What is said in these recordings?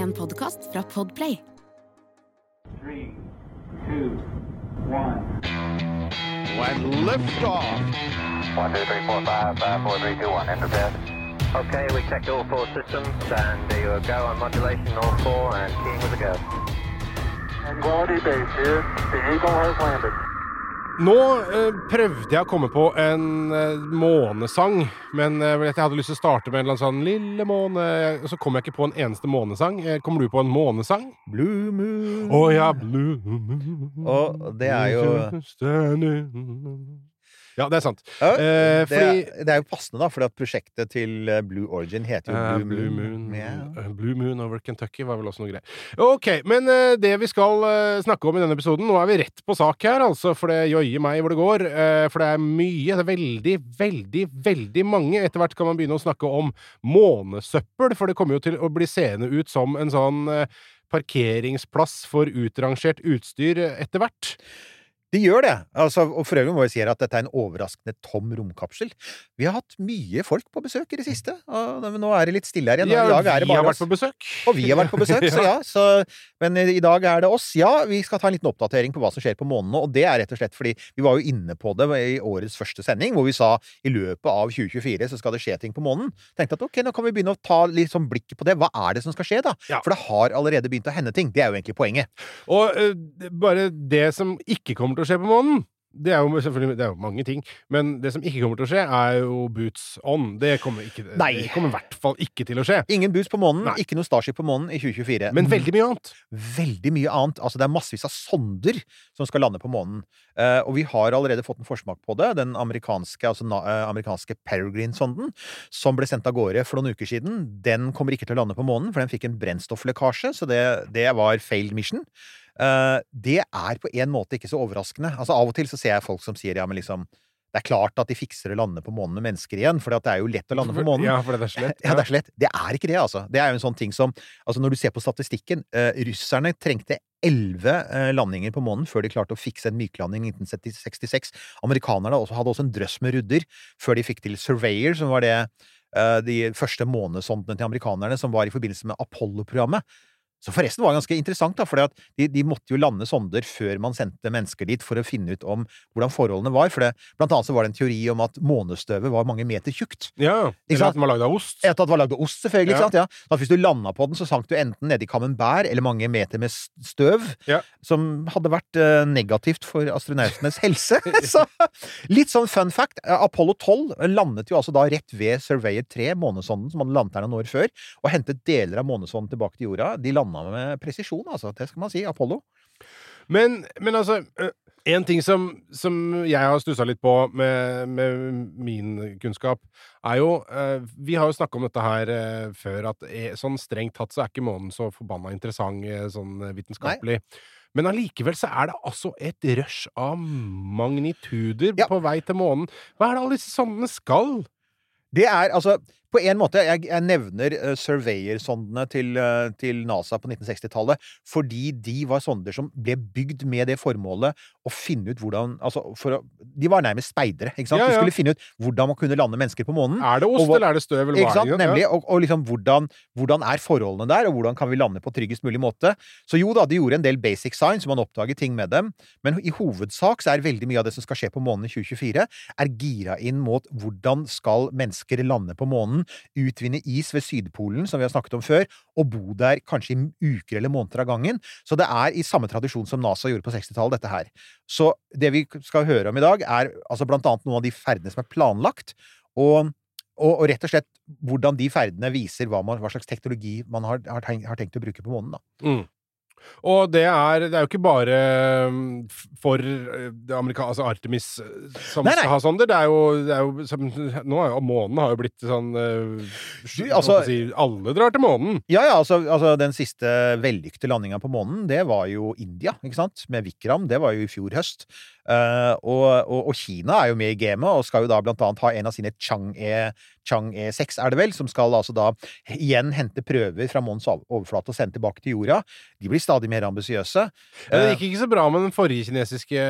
En podkast fra Podplay. Three, two, one. And liftoff. One, two, three, four, five, five, four, three, two, one. Enter bed. Okay, we checked all four systems, and there you go on modulation, all four, and keying with a go. Quality base here. The Eagle has landed. Nå eh, prøvde jeg å komme på en eh, månesang, men eh, jeg hadde lyst til å starte med en eller annen sånn 'Lille måne' Så kom jeg ikke på en eneste månesang. Eh, kommer du på en månesang? Blue Moon. Å ja, Blue Moon Og det er jo. Ja, det er sant. Ja, Eh, det, er, det er jo passende, da, for prosjektet til eh, Blue Origin heter jo Eh, Blue, Blue Moon. Moon eh, Blue Moon over Kentucky var vel også noe greier. Ok, men eh, det vi skal snakke om i denne episoden Nå er vi rett på sak her, altså, for det joier meg hvor det går. for det er mye, det er veldig, veldig, veldig mange. Etter hvert kan man begynne å snakke om månesøppel, for det kommer jo til å bli seende ut som en sånn parkeringsplass for utrangert utstyr etter hvert. De gjør det. Altså, og for øvrig må vi si at dette er en overraskende tom romkapsel. Vi har hatt mye folk på besøk i det siste, og nå er det litt stille her igjen. Ja, vi har vært på besøk. Og vi har vært på besøk, så ja. Så, men i i dag er det oss. Ja, vi skal ta en liten oppdatering på hva som skjer på månen nå, og det er rett og slett fordi vi var jo inne på det i årets første sending, hvor vi sa i løpet av 2024 så skal det skje ting på månen. Tenkte at ok, nå kan vi begynne å ta litt sånn blikket på det. Hva er det som skal skje, da? Ja. For det har allerede begynt å hende ting. Det er jo egentlig poenget. Og uh, bare det som ikke kommer til å skje på månen det er jo selvfølgelig det er jo mange ting, men det som ikke kommer til å skje, er jo boots on. Det kommer, ikke, det kommer i hvert fall ikke til å skje. Ingen boots på månen, Nei. ikke noe Starship på månen i 2024. Men veldig mye annet. veldig mye annet. Altså, det er massevis av sonder som skal lande på månen. Uh, og vi har allerede fått en forsmak på det. Den amerikanske, altså, eh, amerikanske Peregrine-sonden, som ble sendt av gårde for noen uker siden, den kommer ikke til å lande på månen, for den fikk en brennstofflekkasje, så det, det var failed mission. Eh, det er på en måte ikke så overraskende. Altså, av og til så ser jeg folk som sier ja, men liksom det er klart at de fikser å lande på månen med mennesker igjen, for det er jo lett å lande på månen. Ja, for det er så lett. Ja, det er så lett. Det er ikke det, altså. Det er jo en sånn ting som Altså, når du ser på statistikken uh, Russerne trengte elleve eh, landinger på månen før de klarte å fikse en myklanding i 1966. Amerikanerne også, hadde også en drøss med rudder før de fikk til Surveyor, som var det uh, de første månesondene til amerikanerne, som var i forbindelse med Apollo-programmet. Så forresten var det ganske interessant, da, for de, de måtte jo lande sonder før man sendte mennesker dit for å finne ut om hvordan forholdene var. For det, blant annet så var det en teori om at månestøvet var mange meter tjukt. Ja, Eller at den var lagd av ost. Etter at den var lagd av ost, selvfølgelig. Ja. Ja. Så hvis du landa på den, så sank du enten nedi camembert eller mange meter med støv, Ja. som hadde vært uh, negativt for astronautenes helse. så litt sånn fun fact. eh, Apollo 12 landet jo altså da rett ved Surveyor 3, månesonden som hadde landet her noen år før, og hentet deler av månesonden tilbake til jorda. De landa med presisjon, altså. Det skal man si. Apollo. Men, men altså En ting som, som jeg har stussa litt på med, med min kunnskap, er jo Vi har jo snakka om dette her før, at eh, sånn strengt tatt så er ikke månen så forbanna interessant sånn vitenskapelig. vitenskapelig. Men allikevel så er det altså et rush av magnituder Ja. på vei til månen. Hva er det alle disse sondene skal? Det er altså På en måte, jeg, jeg nevner uh, Surveyor-sondene til, uh, til NASA på 1960-tallet fordi de var sonder som ble bygd med det formålet å finne ut hvordan Altså, for å De var nærmest speidere, ikke sant? Ja, De skulle finne ut hvordan man kunne lande mennesker på månen. Er det ost, Og eller er det støv, eller hva er det? Nemlig. Og, og liksom hvordan, hvordan er forholdene der, og hvordan kan vi lande på tryggest mulig måte? Så jo da, de gjorde en del basic science, man oppdaget ting med dem, men i hovedsak så er veldig mye av det som skal skje på månen i 2024, er gira inn mot hvordan skal mennesker lande på månen, utvinne is ved Sydpolen, som vi har snakket om før, og bo der kanskje i uker eller måneder av gangen. Så det er i samme tradisjon som NASA gjorde på 60-tallet, dette her. Så det vi skal høre om i dag, er altså blant annet noen av de ferdene som er planlagt, og og, og rett og slett hvordan de ferdene viser hva, man, hva slags teknologi man har, har, tenkt, har tenkt å bruke på månen. Da. Mm. Og det er, det er jo ikke bare um, for uh, det altså Artemis uh, som Nei, nei. skal ha sonder. Det er jo, det er jo som, Nå er jo månen har jo blitt sånn uh, Du, altså- si, Alle drar til månen. Ja, ja, altså, altså den siste vellykkede landinga på månen, det var jo India, ikke sant? Med Vikram. Det var jo i fjor høst. Uh, og, og, og Kina er jo med i gamet, og skal jo da blant annet ha en av sine Chang-E Chang-E6, er det vel, som skal altså da igjen hente prøver fra månens overflate og sende tilbake til jorda. De blir stadig mer ambisiøse. Ja, det Eh, gikk ikke så bra med den forrige kinesiske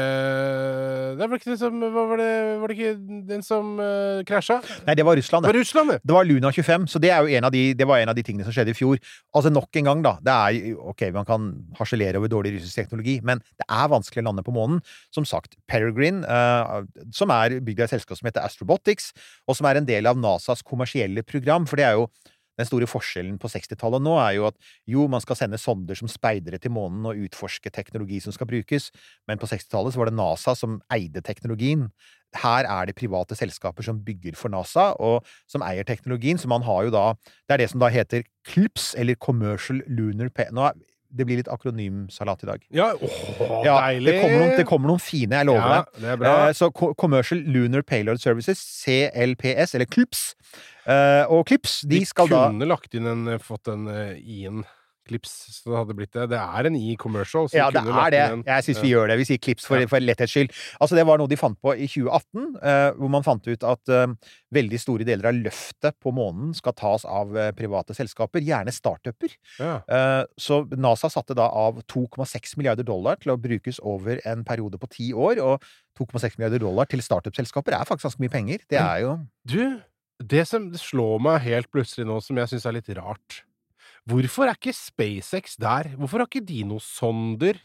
Det var ikke den som var det Var det ikke den som uh, krasja? Nei, det var Russland, Det var Russland, det! Det var Luna 25, så det, er jo en av de, det var en av de tingene som skjedde i fjor. Altså nok en gang, da. Det er Ok, man kan harselere over dårlig russisk teknologi, men det er vanskelig å lande på månen. Som sagt, Peregrine, uh, som er bygd av et selskap som heter Astrobotics, og som er en del av NASAs kommersielle program. For det er jo den store forskjellen på 60-tallet nå er jo at jo, man skal sende sonder som speidere til månen og utforske teknologi som skal brukes, men på 60-tallet så var det NASA som eide teknologien. Her er det private selskaper som bygger for NASA, og som eier teknologien, så man har jo da Det er det som da heter CLPS, eller Commercial Lunar Pay... Nå det blir litt akronymsalat i dag. Ja, åh, Ja, deilig! det kommer, noen, det kommer noen fine, jeg lover ja, deg. det er bra. Eh, så Commercial Lunar Payload Services, CLPS, eller CLPS. Eh, og CLPS, de De skal da kunne lagt inn en, fått en uh, i-en klips, så det hadde blitt det. Det er en e-commercial. Ja, det er det. en- Jeg syns vi gjør det. Vi sier clips for, for letthets skyld. Altså, det var noe de fant på i 2018, eh, hvor man fant ut at eh, veldig store deler av løftet på månen skal tas av eh, private selskaper, gjerne startuper. Ja. Eh, så NASA satte da av 2,6 milliarder dollar til å brukes over en periode på ti år, og 2,6 milliarder dollar til startup-selskaper er faktisk ganske mye penger. Det er jo Du, det som slår meg helt plutselig nå, som jeg syns er litt rart Hvorfor er ikke SpaceX der? Hvorfor har ikke de noe sonder?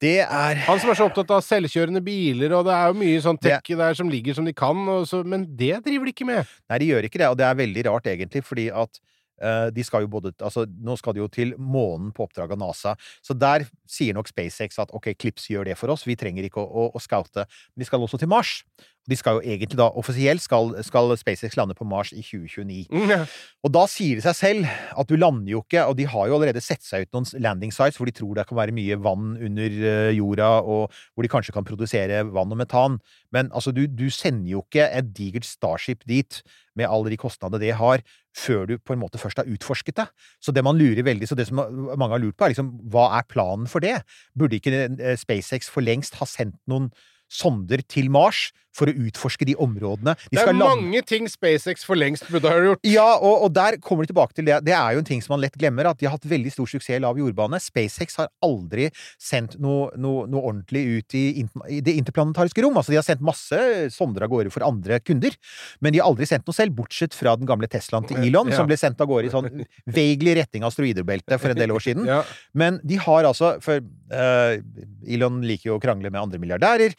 Det er Han som er så opptatt av selvkjørende biler, og det er jo mye sånn Det- der som ligger som de kan, og så, men det driver de ikke med. Nei, de gjør ikke det, og det er veldig rart egentlig, fordi at de skal jo både Altså, nå skal de jo til månen på oppdrag av NASA, så der sier nok SpaceX at ok, Clips gjør det for oss, vi trenger ikke å, å, å scoute. Men de skal også til Mars. De skal jo egentlig da offisielt skal, skal SpaceX lande på Mars i 2029. Mm. Og da sier det seg selv at du lander jo ikke, og de har jo allerede sett seg ut noen landing sites hvor de tror det kan være mye vann under eh, jorda, og hvor de kanskje kan produsere vann og metan. Men altså, du, du sender jo ikke et digert Starship dit med alle de kostnadene det har, før du på en måte først har utforsket det. Så det man lurer veldig, så det som mange har lurt på, er liksom hva er planen for det? Burde ikke eh, SpaceX for lengst ha sendt noen sonder til Mars for å utforske de områdene? De Det er mange ting SpaceX for lengst burde ha gjort. ja, og, og der kommer de tilbake til det. Det er jo en ting som man lett glemmer, at de har hatt veldig stor suksess i lav jordbane. SpaceX har aldri sendt noe, noe, noe ordentlig ut i, i det interplanetariske rom. Altså, de har sendt masse sonder av gårde for andre kunder, men de har aldri sendt noe selv, bortsett fra den gamle Teslaen til Elon, Ja. som ble sendt av gårde i sånn vaguely retning av asteroidebeltet for en del år siden. Ja. Men de har altså For uh, Elon liker jo å krangle med andre milliardærer.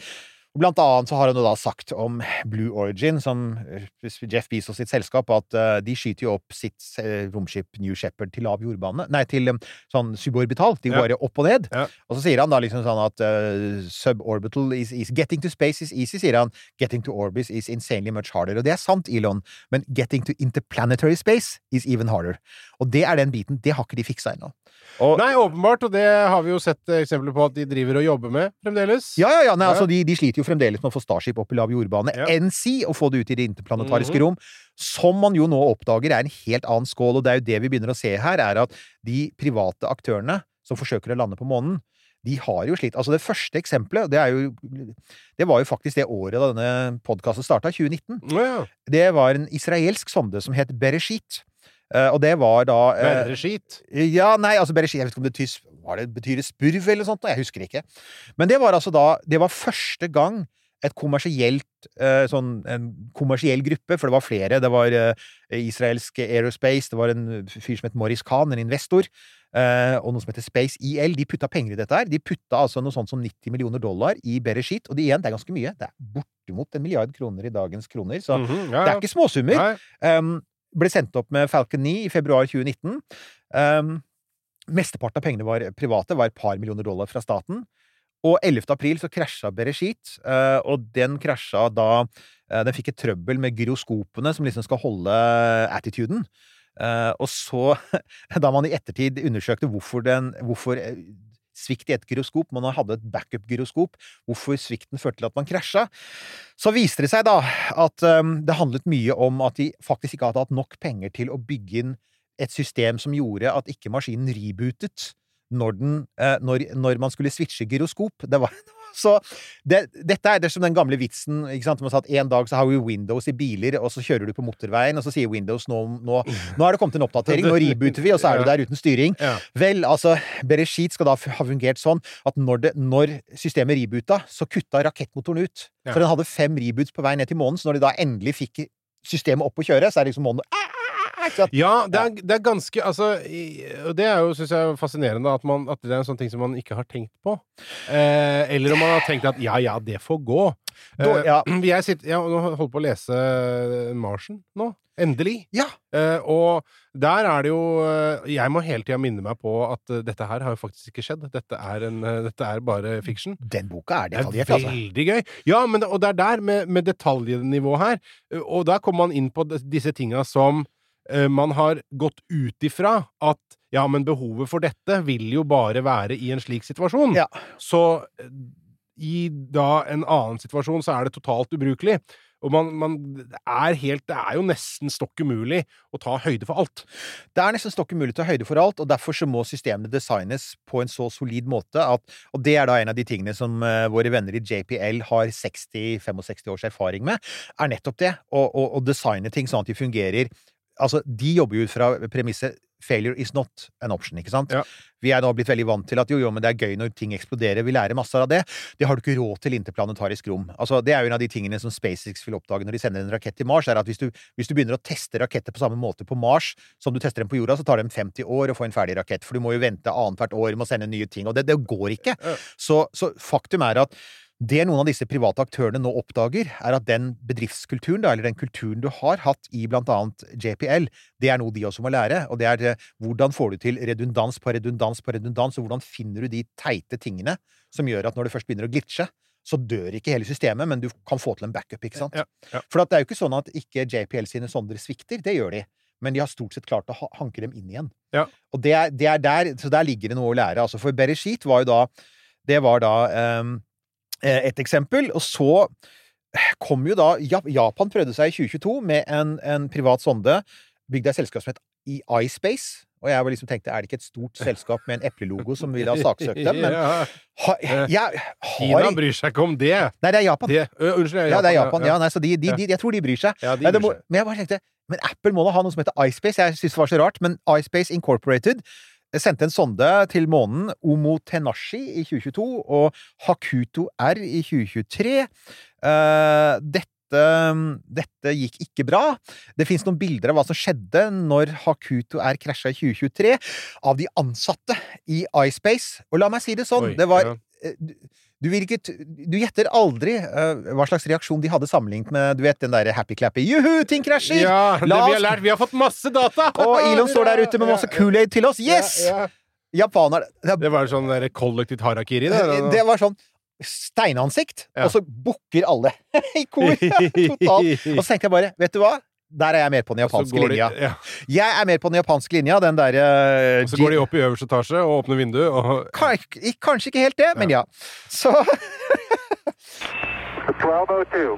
Blant annet så har han jo da sagt om Blue Origin, som eh, Jeff Bezos sitt selskap, at eh, de skyter jo opp sitt eh, romskip New Shepherd til lav jordbane Nei, til sånn suborbital. De går ja. opp og ned. Ja. Og så sier han da liksom sånn at uh, suborbital is, easy Getting to space is easy, sier han. Getting to orbit is insanely much harder. Og det er sant, Elon, men getting to interplanetary space is even harder. Og det er den biten. Det har ikke de fiksa ennå. Og- Nei, åpenbart, og det har vi jo sett eksempler på at de driver og jobber med fremdeles. Ja, ja, ja. Nei, Ja. altså, de, de sliter jo fremdeles med å få Starship opp i lav jordbane. Ja. si å få det ut i det interplanetariske Mhm. rom. Som man jo nå oppdager er en helt annen skål, og det er jo det vi begynner å se her, er at de private aktørene som forsøker å lande på månen, de har jo slitt. Altså, det første eksempelet, det er jo Det var jo faktisk det året da denne podkasten starta, 2019. Ja. Det var en israelsk sonde som het Bereshit. Eh, og det var da eh, Verreskit. ja, nei, altså Bereshit, jeg vet ikke om det betyr, var det, betyr det spurv eller noe sånt, jeg husker ikke. Men det var altså da, det var første gang et kommersielt, eh, sånn, en kommersiell gruppe, for det var flere, det var eh, israelsk Aerospace, det var en fyr som het Morris Khan, en investor, eh, og noe som heter Space EL, de putta penger i dette her. De putta altså noe sånt som 90 millioner dollar i Bereshit, og det igjen, det er ganske mye. Det er bortimot en milliard kroner i dagens kroner, så Mhm, ja, det er ikke småsummer. Um, ble sendt opp med Falcon 9 i februar 2019. Um, mesteparten av pengene var private, var et par millioner dollar fra staten. Og 11. april så krasja Bereshit, uh, og den krasja da uh, Den fikk et trøbbel med gyroskopene som liksom skal holde attituden. Uh, og så, da man i ettertid undersøkte hvorfor den hvorfor eh, svikt i et gyroskop, man hadde et backup-gyroskop, hvorfor svikten førte til at man krasja, så viste det seg da at um, det handlet mye om at de faktisk ikke hadde hatt nok penger til å bygge inn et system som gjorde at ikke maskinen rebootet når, den, eh, når, når man skulle switche gyroskop. Det var, så det, dette er, det som den gamle vitsen ikke sant? Man sa at en dag så har vi Windows i biler, og så kjører du på motorveien, og så sier Windows nå, nå, nå er det kommet en oppdatering, nå rebooter vi, og så er du der uten styring. Ja. Vel, altså, Bereshit skal da ha fungert sånn at når, det, når systemet reboota, så kutta rakettmotoren ut. Ja. For den hadde fem reboots på vei ned til månen, så når de da endelig fikk systemet opp å kjøre, så er det liksom månen ah, Ja, det er, det er ganske Altså, i- det er jo, syns jeg, er fascinerende at, man, at det er en sånn ting som man ikke har tenkt på. Eh, eller om man har tenkt at ja, ja, det får gå. Da, Eh, ja. Jeg sitter Jeg holder på å lese Marsen nå. Endelig. Ja. Eh, og der er det jo eh, Jeg må hele tida minne meg på at eh, dette her har jo faktisk ikke skjedd. Dette er, en, eh, dette er bare fiction. Den boka er Det er detaljert, altså. veldig gøy. Ja, men, det- og det er der, med, med detaljnivå her, og der kommer man inn på d- disse tinga som man har gått ut ifra at ja, men behovet for dette vil jo bare være i en slik situasjon. Ja. Så eh, i da en annen situasjon så er det totalt ubrukelig. Og man, man er helt Det er jo nesten stokk umulig å ta høyde for alt. Det er nesten stokk umulig å ta høyde for alt, og derfor så må systemene designes på en så solid måte at Og det er da en av de tingene som eh, våre venner i JPL har 60-65 års erfaring med, er nettopp det. Å designe ting sånn at de fungerer Altså, de jobber jo ut fra premisset 'failure is not an option', ikke sant? Ja. Vi er nå blitt veldig vant til at jo, jo, men det er gøy når ting eksploderer. Vi lærer masse av det. Det har du ikke råd til interplanetarisk rom. Altså, det er jo en av de tingene som SpaceX vil oppdage når de sender en rakett til Mars, er at hvis du, hvis du begynner å teste raketter på samme måte på Mars som du tester dem på jorda, så tar det dem 50 år å få en ferdig rakett. For du må jo vente annethvert år med å sende nye ting, og det, det går ikke. Så, så faktum er at det noen av disse private aktørene nå oppdager, er at den bedriftskulturen, da, eller den kulturen du har hatt i blant annet JPL, det er noe de også må lære. Og det er eh, hvordan får du til redundans på redundans på redundans, og hvordan finner du de teite tingene som gjør at når det først begynner å glitche, så dør ikke hele systemet, men du kan få til en backup, ikke sant? Ja, ja. For at det er jo ikke sånn at ikke JPL sine sonder svikter, det gjør de. Men de har stort sett klart å ha- hanke dem inn igjen. Ja. Og det er, det er der, så der ligger det noe å lære. Altså for Bereshit var jo da Det var da eh, et eksempel. Og så kom jo da Japan prøvde seg i 2022 med en, en privat sonde bygd av et selskap som het iSpace. Og jeg var liksom tenkte, er det ikke et stort selskap med en eplelogo som ville ha saksøkt dem? Men ha, jeg Kina bryr seg ikke om det. Nei, det er Japan. det ø, unnskyld. Ja, det er Japan. Ja, nei, så de, de, de, jeg tror de bryr seg. Ja, de bryr seg. men jeg bare tenkte Men Apple må da ha noe som heter iSpace. Jeg syntes det var så rart, men iSpace Incorporated sendte en sonde til månen, Omotenashi, i 2022, og Hakuto R i 2023. Eh, dette, dette gikk ikke bra. Det fins noen bilder av hva som skjedde når Hakuto R krasja i 2023, av de ansatte i iSpace. Og la meg si det sånn, Oi, det var ja. Du- ikke Du gjetter aldri uh, hva slags reaksjon de hadde sammenlignet med du vet, den derre happy-clappy Juhu, ting krasjer! Ja, det vi har lært. Vi har fått masse data! Og Elon står der ute med masse Kool-Aid til oss. Yes! Ja, ja. Japaner det, Det var sånn der kollektivt harakiri, det. det var sånn steinansikt, Ja. og så bukker alle i kor. Totalt. Og så tenkte jeg bare, vet du hva? Der er jeg mer på den japanske de- linja. Ja. Jeg er mer på den japanske linja, den derre Og så går de opp i øverste etasje og åpner vinduet, og Kanskje, kanskje ikke helt det, men ja. Så 1202.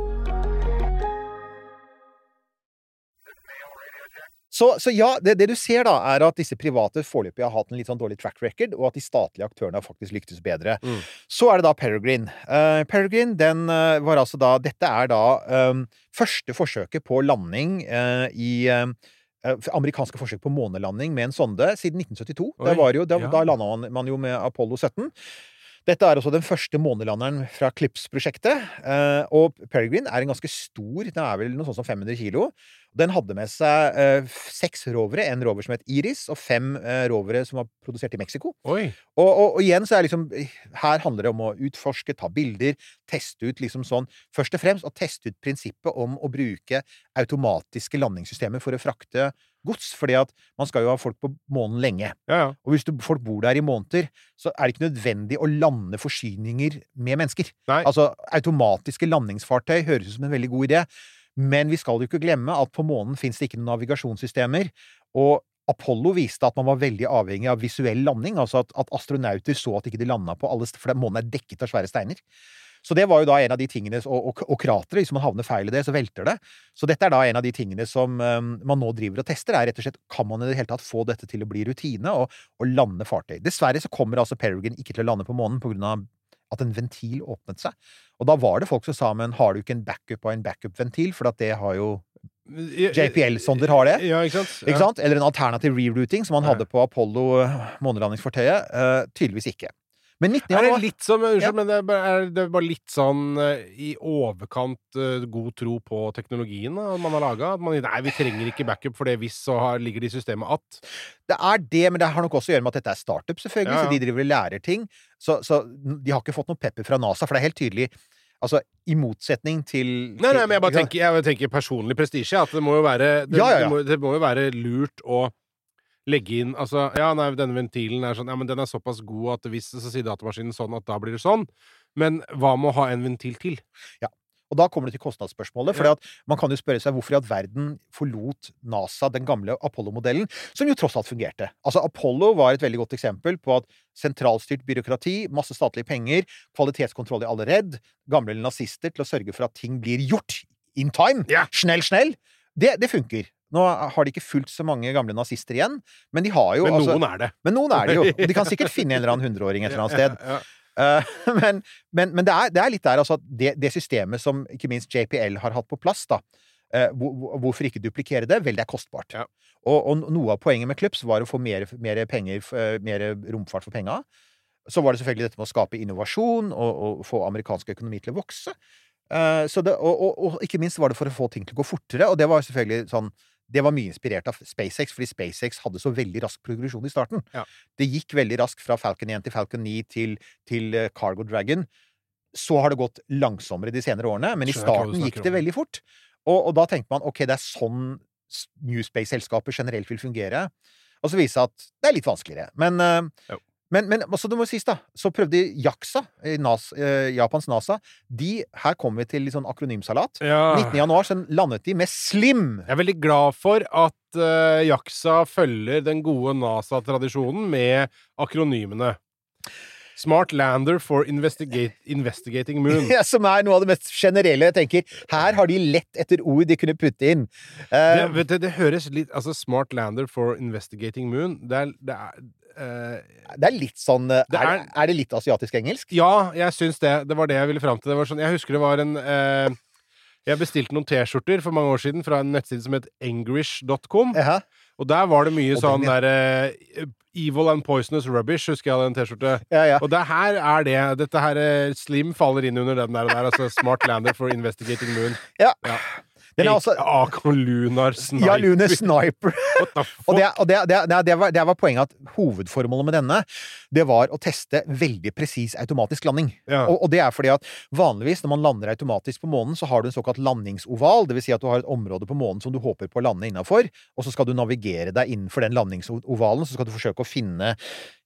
Så, så ja, det, det du ser da, er at disse private foreløpig har hatt en litt sånn dårlig track record, og at de statlige aktørene har faktisk lyktes bedre. Mm. Så er det da Peregrine. Uh, Peregrine, den uh, var altså da Dette er da um, første forsøket på landing uh, i eh, Amerikanske forsøk på månelanding med en sonde siden 1972. Oi, Det jo, da ja. da landa man, man jo med Apollo 17. Dette er også den første månelanderen fra CLIPS-prosjektet. eh, og Peregrine er en ganske stor, den er vel noe sånt som 500 kilo. Den hadde med seg eh, seks rovere, en rover som het Iris, og fem eh, rovere som var produsert i Mexico. Og, og, og igjen så er liksom Her handler det om å utforske, ta bilder, teste ut liksom sånn Først og fremst å teste ut prinsippet om å bruke automatiske landingssystemer for å frakte gods, fordi at man skal jo ha folk på månen lenge. Ja, ja. Og hvis du, folk bor der i måneder, så er det ikke nødvendig å lande forsyninger med mennesker. Nei. Altså, automatiske landingsfartøy høres ut som en veldig god idé, men vi skal jo ikke glemme at på månen fins det ikke noen navigasjonssystemer, og Apollo viste at man var veldig avhengig av visuell landing, altså at, at astronauter så at ikke de landa på alle steder, For månen er dekket av svære steiner. Så det var jo da en av de tingene Og, og, og krateret, hvis man havner feil i det, så velter det. Så dette er da en av de tingene som man nå driver og tester, er rett og slett kan man i det hele tatt få dette til å bli rutine og, og lande fartøy. Dessverre så kommer altså Peregrine ikke til å lande på månen på grunn av at en ventil åpnet seg. Og da var det folk som sa men har du ikke en backup av en backup-ventil, for at det har jo JPL-sonder har det. Ja, ikke sant? Ikke sant? Eller en alternativ rerouting, som man hadde på Apollo eh, månelandingsfartøyet. Eh, tydeligvis ikke. Men 19. Er det litt som Unnskyld, Ja. men det er, bare, er det bare litt sånn eh, i overkant uh, god tro på teknologien da, man har laga? Nei, vi trenger ikke backup, for det hvis så har, ligger det i systemet at Det er det, men det har nok også å gjøre med at dette er startup, selvfølgelig. Ja, ja. Så de driver og lærer ting. Så, så de har ikke fått noe pepper fra NASA, for det er helt tydelig Altså, i motsetning til Nei, nei, men jeg bare tenker, jeg tenker personlig prestisje. At det må jo være det, Ja, ja, ja. Det, må, det må jo være lurt å legge inn Altså, ja, nei, denne ventilen er sånn Ja, men den er såpass god at hvis Så sier datamaskinen sånn at da blir det sånn. Men hva med å ha en ventil til? Ja. Og da kommer det til kostnadsspørsmålet. For man kan jo spørre seg hvorfor i all verden forlot NASA den gamle Apollo-modellen, som jo tross alt fungerte. Altså, Apollo var et veldig godt eksempel på at sentralstyrt byråkrati, masse statlige penger, kvalitetskontroll i alle redd, gamle nazister til å sørge for at ting blir gjort in time, Ja. snell, snell, det, det funker. Nå har de ikke fulgt så mange gamle nazister igjen, men de har jo Men altså, noen er det. Men noen er det jo. De kan sikkert finne en eller annen hundreåring et eller annet sted. Ja, ja. Eh, men men, men det, er, det er litt der, altså, at det, det systemet som ikke minst JPL har hatt på plass, da. eh, hvor- hvor- hvorfor ikke duplikere det? Vel, det er kostbart. Ja. Og, og noe av poenget med Klubbs var å få mer, mer penger, eh, mer romfart for penga. Så var det selvfølgelig dette med å skape innovasjon og, og få amerikansk økonomi til å vokse. Uh, så det, og, og, og ikke minst var det for å få ting til å gå fortere, og det var selvfølgelig sånn det var mye inspirert av SpaceX, fordi SpaceX hadde så veldig rask progresjon i starten. Ja. Det gikk veldig raskt fra Falcon 1 til Falcon 9 til, til eh, Cargo Dragon. Så har det gått langsommere de senere årene, men i starten gikk det veldig fort. Og, og da tenkte man ok, det er sånn New Space-selskaper generelt vil fungere. Og så viste det seg at det er litt vanskeligere. Men, Jo. Men, men også det må sies, da, så prøvde JAXA, NAS, eh, Japans NASA de, Her kommer vi til litt sånn akronymsalat. Ja. 19. januar så landet de med SLIM. Jeg er veldig glad for at eh, Jaksa følger den gode NASA-tradisjonen med akronymene. Smart Lander for Investigating Moon. Ja, som er noe av det mest generelle. Jeg tenker, Her har de lett etter ord de kunne putte inn. Uh, Det, vet du, det høres litt Altså, Smart Lander for Investigating Moon Det er, det er eh, det er litt sånn eh, Det er, er- er det litt asiatisk-engelsk? Ja, jeg syns det. Det var det jeg ville fram til. Det var sånn, jeg husker det var en eh, Jeg bestilte noen T-skjorter for mange år siden fra en nettside som het engrish.com. Og der var det mye Og den, sånn der derre Evil and Poisonous Rubbish, husker jeg hadde en T-skjorte. Ja, ja. Og det her er det. Dette her eh, Slim faller inn under den der. der altså Smart Lander for Investigating Moon. ja. Ja. Den er også Akon Lunar Sniper. Ja, Lunar Sniper. Og, det, og det, det, det, var, det var poenget at hovedformålet med denne, det var å teste veldig presis automatisk landing. Ja. Og, og det er fordi at vanligvis når man lander automatisk på månen, så har du en såkalt landingsoval. Det vil si at du har et område på månen som du håper på å lande innafor, og så skal du navigere deg innenfor den landingsovalen, så skal du forsøke å finne,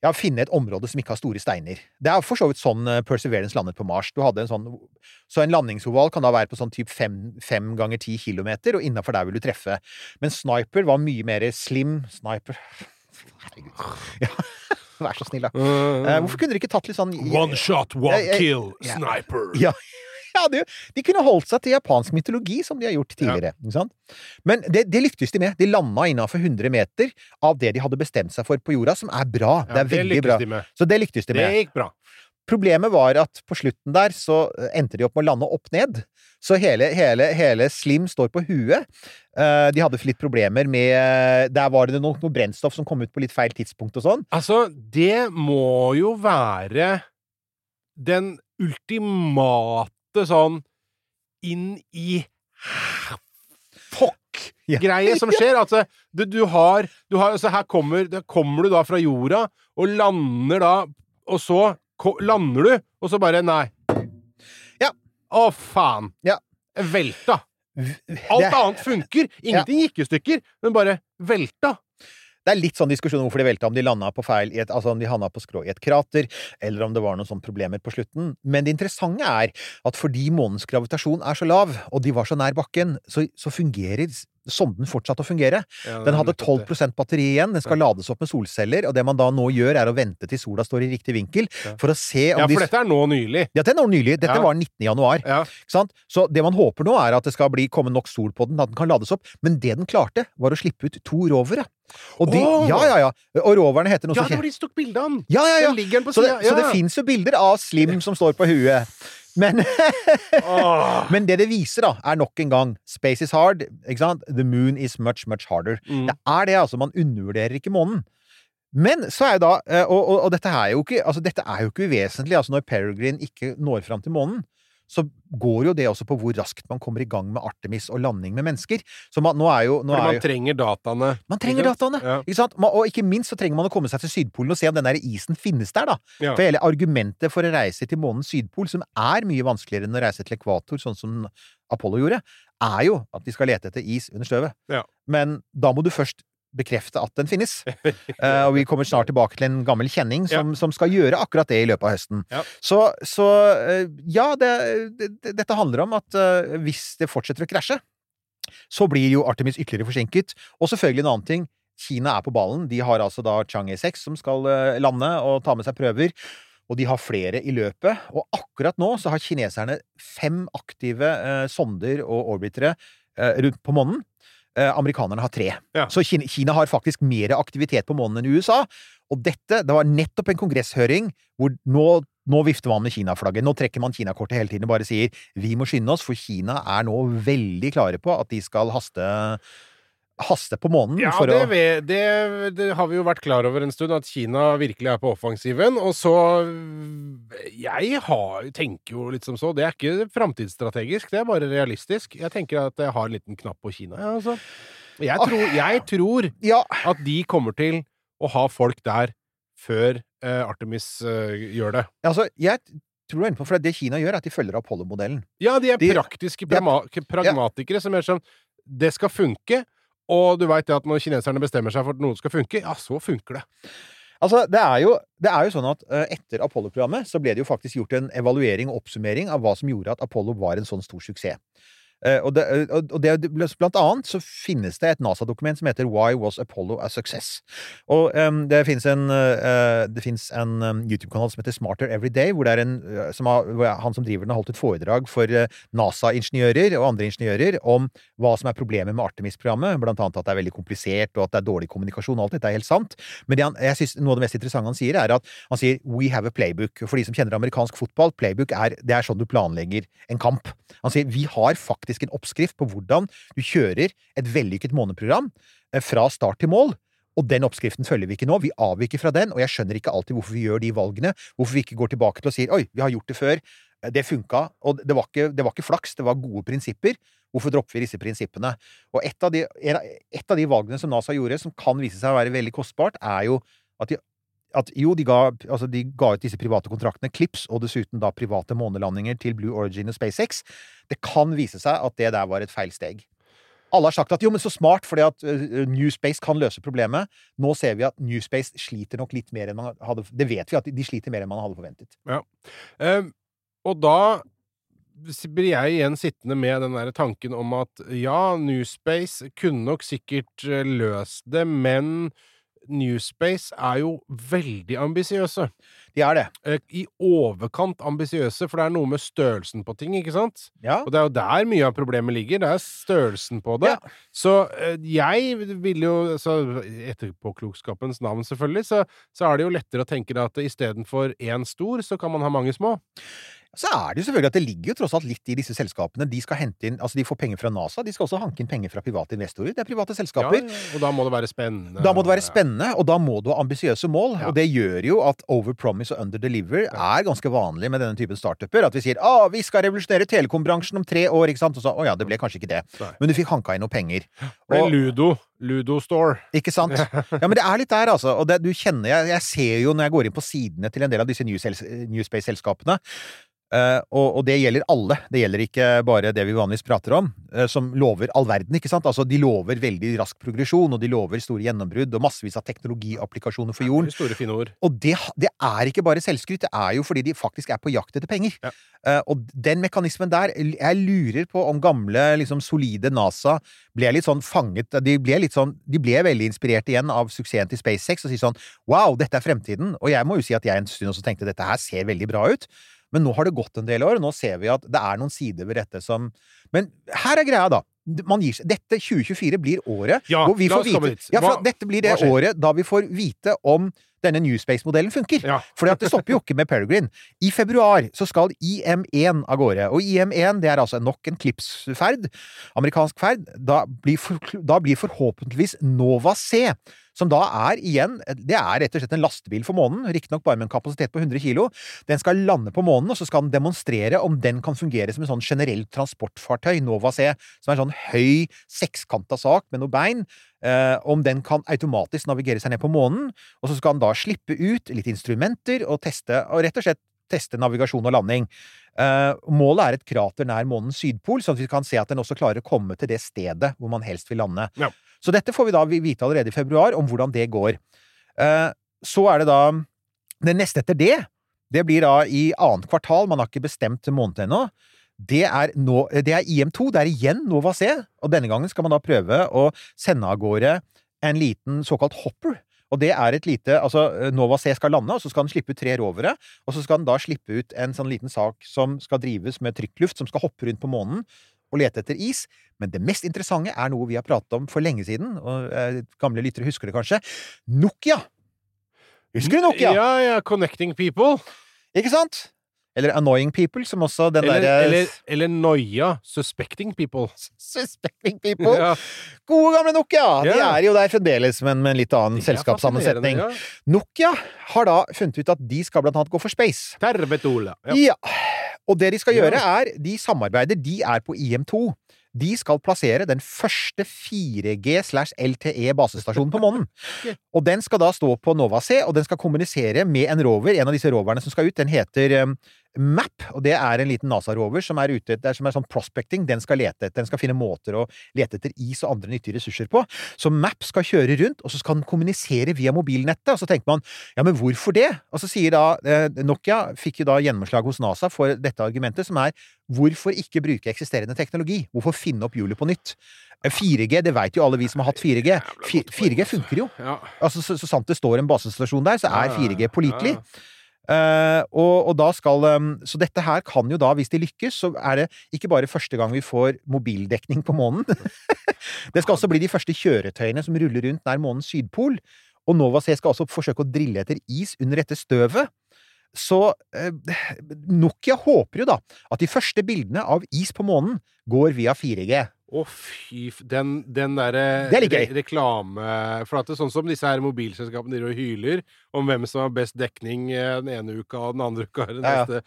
ja, finne et område som ikke har store steiner. Det er for så vidt sånn eh, Perseverance landet på Mars. Du hadde en sånn, så en landingsoval kan da være på sånn typ fem, fem ganger ti kilometer, og innafor der vil du treffe. Men Sniper var mye mer slim. Sniper Herregud. Ja. Vær så snill, da. Uh, hvorfor kunne dere ikke tatt litt sånn One shot, one uh, jeg- kill, ja. sniper. Ja, ja de, de kunne holdt seg til japansk mytologi, som de har gjort tidligere. Sant? Men det, det lyktes de med. De landa innafor 100 meter av det de hadde bestemt seg for på jorda, som er bra. Ja, det er veldig lykkes bra. de. Så det lyktes de med. Det gikk bra. Problemet var at på slutten der så eh, endte de opp med å lande opp ned. Så hele, hele, hele Slim står på huet. Eh, de hadde litt problemer med Der var det noe, noe brennstoff som kom ut på litt feil tidspunkt og sånn. Altså, det må jo være den ultimate sånn inn i fuck-greie som skjer. Altså, du, du har, du har altså, Her kommer, der kommer du da fra jorda og lander da, og så lander du, og så bare Nei. Ja. Å, faen. Ja. Velta. Alt annet funker. Ingenting gikk i stykker, men bare velta. Det er litt sånn diskusjon om hvorfor de velta, om de landa på feil i et, altså om de havna på skrå i et krater, eller om det var noen sånne problemer på slutten. Men det interessante er at fordi månens gravitasjon er så lav, og de var så nær bakken, så, så fungerer sonden fortsatt å fungere. Ja, Den hadde 12% batteri igjen, den skal lades opp med solceller, og det man da nå gjør, er å vente til sola står i riktig vinkel, for å se om Ja, de for dette er nå nylig. Ja, det er nå nylig. Dette Ja. var 19. januar. Ja. Så det man håper nå, er at det skal bli, komme nok sol på den, at den kan lades opp. Men det den klarte, var å slippe ut to rovere. Og de, oh! Ja, ja, ja. Og roverne heter noe Ja, så det var de som tok bilde av den! Ja, ja, ja. Den den på Så det, ja. det fins jo bilder av Slim som står på huet. Men, oh. men det det viser, da, er nok en gang Space is hard. Ikke sant? The moon is much, much harder. Mm. Det er det, altså. Man undervurderer ikke månen. Men så er jo da eh, Og, og, og dette, er jo ikke, altså, dette er jo ikke uvesentlig. Altså, når Peregrine ikke når fram til månen, så går jo det også på hvor raskt man kommer i gang med Artemis og landing med mennesker. Så man, nå er jo, nå er man jo trenger dataene. man trenger dataene! Ja. Ikke sant? Og ikke minst så trenger man å komme seg til Sydpolen og se om den der isen finnes der, da. Ja. For hele argumentet for å reise til månens sydpol, som er mye vanskeligere enn å reise til ekvator, sånn som Apollo gjorde, er jo at de skal lete etter is under støvet. Ja. Men da må du først bekrefte at den finnes. uh, og vi kommer snart tilbake til en gammel kjenning som, som skal gjøre akkurat det i løpet av høsten. Ja. Så, så uh, ja, det, det, dette handler om at uh, hvis det fortsetter å krasje, så blir jo Artemis ytterligere forsinket. Og selvfølgelig en annen ting. Kina er på ballen. De har altså da Chang'e 6 som skal lande og ta med seg prøver. Og de har flere i løpet. Og akkurat nå så har kineserne fem aktive eh, sonder og orbitere eh, rundt på månen. Eh, amerikanerne har tre. Ja. Så Kina, Kina har faktisk mer aktivitet på månen enn USA. Og dette, det var nettopp en kongresshøring hvor nå, nå vifter man med Kina-flagget. Nå trekker man Kina-kortet hele tiden og bare sier vi må skynde oss, for Kina er nå veldig klare på at de skal haste haste på månen Ja, for det, å vi, det, det har vi jo vært klar over en stund, at Kina virkelig er på offensiven. Og så Jeg har, tenker jo litt som så. Det er ikke framtidsstrategisk, det er bare realistisk. Jeg tenker at jeg har en liten knapp på Kina, ja, altså. Jeg tror, jeg tror Ja, at de kommer til å ha folk der før eh, Artemis eh, gjør det. altså, jeg tror du er inne på For det Kina gjør, er at de følger Apollo-modellen. Ja, de er De- praktiske de er- pragmatikere pragmatikere som er sånn Det skal funke, og du veit at når kineserne bestemmer seg for at noe skal funke, ja, så funker det. Altså, det er jo, det er jo sånn at eh, etter Apollo-programmet så ble det jo faktisk gjort en evaluering og oppsummering av hva som gjorde at Apollo var en sånn stor suksess. Eh, og, det, og og det, blant annet så finnes det et NASA-dokument som heter Why Was Apollo a Success? Og um, det finnes en, uh, en um, YouTube-kanal som heter Smarter Every Day, hvor det er en, eh, som har, han som driver den, har holdt et foredrag for eh, NASA-ingeniører og andre ingeniører om hva som er problemet med Artemis-programmet, blant annet at det er veldig komplisert, og at det er dårlig kommunikasjon, og alt dette er helt sant. Men han, jeg synes, noe av det mest interessante han sier, er at han sier We have a playbook. For de som kjenner amerikansk fotball, playbook er, det er sånn du planlegger en kamp. Han sier vi har faktisk en oppskrift på hvordan du kjører et vellykket måneprogram eh, fra start til mål. Og den oppskriften følger vi ikke nå. Vi avviker fra den, og jeg skjønner ikke alltid hvorfor vi gjør de valgene. Hvorfor vi ikke går tilbake til og sier oi, vi har gjort det før, eh, det funka, og det var ikke, det var ikke flaks, det var gode prinsipper. Hvorfor dropper vi disse prinsippene? Og et av, de, et av de valgene som NASA gjorde, som kan vise seg å være veldig kostbart, er jo at de at jo, de ga, altså de ga ut disse private kontraktene, Clips, og dessuten da private månelandinger til Blue Origin og SpaceX. Det kan vise seg at det der var et feil steg. Alle har sagt at jo, men så smart, fordi at New Space kan løse problemet. Nå ser vi at New Space sliter nok litt mer enn man hadde Det vet vi at de, sliter mer enn man hadde forventet. Um, og da blir jeg igjen sittende med den der tanken om at ja, New Space kunne nok sikkert løst det, men Newspace er jo veldig ambisiøse. De er det. Eh, I overkant ambisiøse, for det er noe med størrelsen på ting, ikke sant? Ja. Og det er jo der mye av problemet ligger. Det er størrelsen på det. Ja. Så eh, jeg vil jo så Etterpåklokskapens navn, selvfølgelig, så, så er det jo lettere å tenke deg at istedenfor én stor, så kan man ha mange små. Så er det jo selvfølgelig at det ligger jo tross alt litt i disse selskapene. De skal hente inn, altså de får penger fra NASA, de skal også hanke inn penger fra private investorer. Det er private selskaper. Ja, og da må det være spennende. Da må det være spennende, og da må du ha ambisiøse mål. Ja. Og det gjør jo at overpromise og underdeliver er ganske vanlig med denne typen startuper. At vi sier 'Å, vi skal revolusjonere telekombransjen om tre år', ikke sant? Og så 'Å ja, det ble kanskje ikke det'. Nei. Men du fikk hanka inn noe penger. Det ble Ludo Ludo Store. Ikke sant? Ja, men det er litt der, altså. Og det, du kjenner jeg, jeg ser jo når jeg går inn på sidene til en del av disse Newsels- Newspace-selskapene eh, og, og det gjelder alle. Det gjelder ikke bare det vi vanligvis prater om, uh, som lover all verden, ikke sant? Altså, de lover veldig rask progresjon, og de lover store gjennombrudd, og massevis av teknologiapplikasjoner for jorden. Store, fine ord. Og det, det er ikke bare selvskryt, det er jo fordi de faktisk er på jakt etter penger. Ja. Uh, og den mekanismen der Jeg lurer på om gamle, liksom solide NASA ble litt sånn fanget De ble litt sånn De ble veldig inspirert igjen av suksessen til SpaceX og sier sånn Wow, dette er fremtiden. Og jeg må jo si at jeg en stund også tenkte dette her ser veldig bra ut. Men nå har det gått en del år, og nå ser vi at det er noen sider ved dette som Men her er greia, da. Dette 2024 blir året Ja, hvor vi får vite. Ja, dette blir det året da vi får vite om denne Newspace-modellen funker. Ja. Fordi at det stopper jo ikke med Peregrine. I februar så skal IM1 av gårde. Og IM1 det er altså nok en Klipsferd, amerikansk ferd. Da blir, for, da blir forhåpentligvis Nova C, som da er igjen Det er rett og slett en lastebil for månen, riktignok bare med en kapasitet på 100 kilo. Den skal lande på månen, og så skal den demonstrere om den kan fungere som en sånn generelt transportfartøy, Nova C, som er en sånn høy, sekskanta sak med noe bein. Eh, om den kan automatisk navigere seg ned på månen, og så skal den da slippe ut litt instrumenter og teste, og rett og slett teste navigasjon og landing. Eh, målet er et krater nær månens sydpol, sånn at vi kan se at den også klarer å komme til det stedet hvor man helst vil lande. Ja. Så dette får vi da vite allerede i februar, om hvordan det går. Eh, så er det da Det neste etter det, det blir da i annet kvartal, man har ikke bestemt måned ennå. Det er, nå, det er IM2, det er igjen Nova C, og denne gangen skal man da prøve å sende av gårde en liten såkalt hopper. Og det er et lite Altså, Nova C skal lande, og så skal den slippe ut tre rovere. Og så skal den da slippe ut en sånn liten sak som skal drives med trykkluft, som skal hoppe rundt på månen og lete etter is. Men det mest interessante er noe vi har pratet om for lenge siden, og eh, gamle lyttere husker det kanskje. Nokia! Husker du Nokia? Ja, ja. Connecting people. Ikke sant? Eller Annoying People, som også den derre eller, eller Noia. Suspecting people. Suspecting People. Ja. Gode, gamle Nokia! De er jo der fremdeles, men med en litt annen selskapssammensetning. ja. Nokia har da funnet ut at de skal blant annet gå for space. Terbetola. Ja. Ja. Og det de skal gjøre, er De samarbeider. De er på IM2. De skal plassere den første 4G slash LTE basestasjonen på månen. Og den skal da stå på Nova C, og den skal kommunisere med en rover. En av disse roverne som skal ut, den heter um, MAP, og det er en liten NASA-rover som er ute etter, som er sånn prospecting. Den skal lete etter, den skal finne måter å lete etter is og andre nyttige ressurser på. Så MAP skal kjøre rundt, og så skal den kommunisere via mobilnettet. Og så tenker man ja, men hvorfor det? Og så sier da eh, Nokia fikk jo da gjennomslag hos NASA for dette argumentet, som er hvorfor ikke bruke eksisterende teknologi? Hvorfor finne opp hjulet på nytt? Eh, 4G, det veit jo alle vi som har hatt 4G. 4G funker jo. Altså, så, så sant det står en basestasjon der, så er Ja, ja, 4G pålitelig. Eh, og, og da skal um, Så dette her kan jo da, hvis de lykkes, så er det ikke bare første gang vi får mobildekning på månen. det skal også bli de første kjøretøyene som ruller rundt nær månens sydpol. Og Nova C skal også forsøke å drille etter is under dette støvet. Så uh, Nokia håper jo da at de første bildene av is på månen går via 4G. Å, fy. Den, den derre er re reklame For at det er sånn som disse her mobilselskapene driver og hyler om hvem som har best dekning eh, den ene uka og den andre uka den Ja, ja. neste.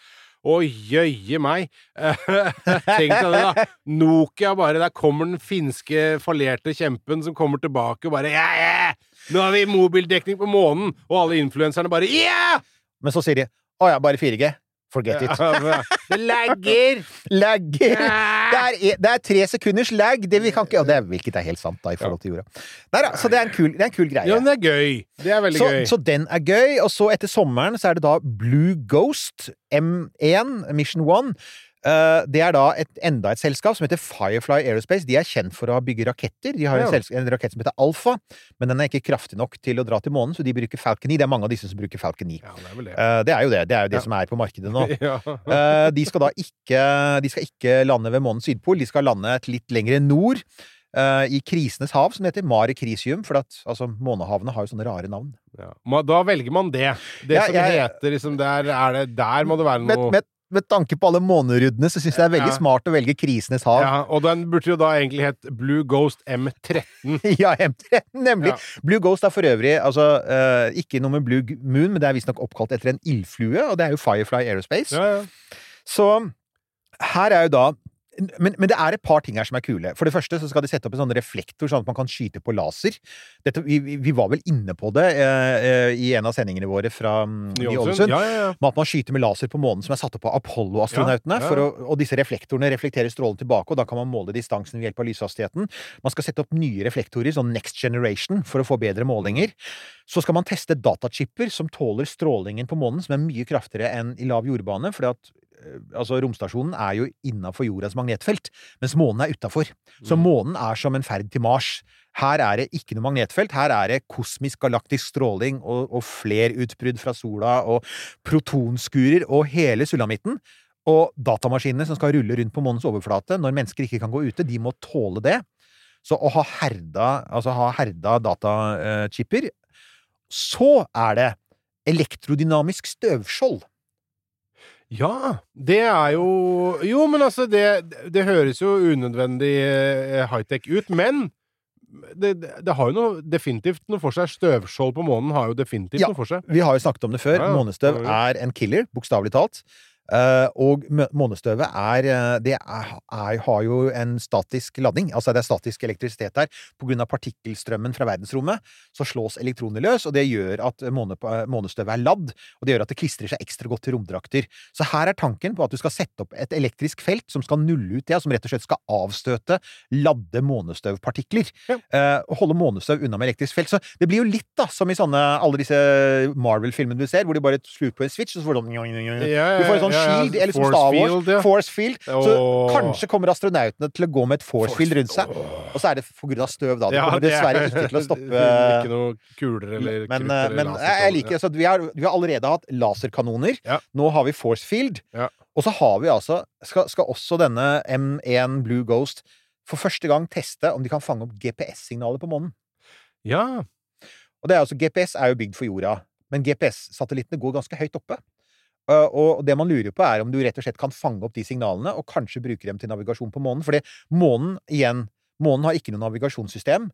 Å, jøye meg! Tenk deg det, da. Nokia bare Der kommer den finske fallerte kjempen som kommer tilbake og bare ja, ja! Nå har vi mobildekning på månen! Og alle influenserne bare ja! Men så sier de å ja, bare 4G. Forget it. Det lagger! Lagger! Det er, e- det er tre sekunders lag, det vi kan ikke og det er, Hvilket er helt sant, da, i forhold til jorda. Der, så det er en kul, det er en kul greie. Ja, men det er gøy. Det er veldig så, gøy. så den er gøy, og så etter sommeren så er det da Blue Ghost M1, Mission One. Eh, det er da et, enda et selskap som heter Firefly Aerospace. De er kjent for å bygge raketter. De har en, Ja. selsk- en rakett som heter Alfa, men den er ikke kraftig nok til å dra til månen, så de bruker Falcon 9. Det er mange av disse som bruker Falcon 9. ja, det er det. Eh, det er jo det. Det er jo det Ja. som er på markedet nå. Eh, de skal da ikke De skal ikke lande ved månens sydpol. De skal lande et litt lenger nord. Uh, I krisenes hav, som heter. Mare Crisium. For at altså, månehavene har jo sånne rare navn. Ja. Da velger man det. Det Ja, som jeg- heter liksom der, er det, der må det være noe noe med, med tanke på alle måneruddene, så syns jeg det er veldig Ja. smart å velge krisenes hav. ja, Og den burde jo da egentlig hett Blue Ghost M13. Ja, M13, nemlig. Ja. Blue Ghost er for øvrig altså, uh, ikke noe med Blue Moon, men det er visstnok oppkalt etter en ildflue, og det er jo Firefly Aerospace. Ja, ja. Så her er jo da men, men det er et par ting her som er kule. For det første så skal de sette opp en sånn reflektor, sånn at man kan skyte på laser. Dette, vi, vi var vel inne på det eh, eh, i en av sendingene våre fra mm, Ålesund. Ja, ja, ja. Med at man skyter med laser på månen som er satt opp av Apollo-astronautene. Og disse reflektorene reflekterer strålen tilbake, og da kan man måle distansen ved hjelp av lyshastigheten. Man skal sette opp nye reflektorer, sånn next generation, for å få bedre målinger. Så skal man teste datachipper som tåler strålingen på månen, som er mye kraftigere enn i lav jordbane. fordi at altså Romstasjonen er jo innafor jordas magnetfelt, mens månen er utafor. Så månen er som en ferd til Mars. Her er det ikke noe magnetfelt. Her er det kosmisk galaktisk stråling og, og flerutbrudd fra sola og protonskurer og hele sulamitten. Og datamaskinene som skal rulle rundt på månens overflate når mennesker ikke kan gå ute, de må tåle det. Så å ha herda, altså ha herda datachipper Så er det elektrodynamisk støvskjold. Ja, det er jo Jo, men altså, det, det høres jo unødvendig eh, high-tech ut, men det, det, har jo noe, definitivt noe for seg. Støvskjold på månen har jo definitivt Ja. noe for seg. Vi har jo snakket om det før. Ja, ja. Månestøv er en killer, bokstavelig talt. Eh, og månestøvet er eh, Det er, er, har jo en statisk ladning. Altså det er statisk elektrisitet der. På grunn av partikkelstrømmen fra verdensrommet så slås elektroner løs, og det gjør at måne, månestøvet er ladd. Og det gjør at det klistrer seg ekstra godt til romdrakter. Så her er tanken på at du skal sette opp et elektrisk felt som skal nulle ut det, ja, som rett og slett skal avstøte ladde månestøvpartikler. Eh, og holde månestøv unna med elektrisk felt. Så det blir jo litt da, som i sånne alle disse Marvel-filmene du ser, hvor de bare slur på en switch, og så får du sånn Ja, Du får en sånn ja, ja, shield, eller som force Star Wars. field, ja. Force field. Så oh. kanskje kommer astronautene til å gå med et force, field rundt seg. Og så er det på grunn av støv, da. Det kommer er- dessverre ikke til å stoppe Ikke noe kuler eller krutt men, eller men laser jeg liker så vi har, vi har allerede hatt laserkanoner. Ja. Nå har vi force field. Ja. Og så har vi altså skal, skal også denne M1 Blue Ghost for første gang teste om de kan fange opp GPS-signaler på månen. Ja. Og det er altså, GPS er jo bygd for jorda, men GPS-satellittene går ganske høyt oppe. Uh, og det man lurer på, er om du rett og slett kan fange opp de signalene og kanskje bruke dem til navigasjon på månen. Fordi månen, igjen, månen har ikke noe navigasjonssystem.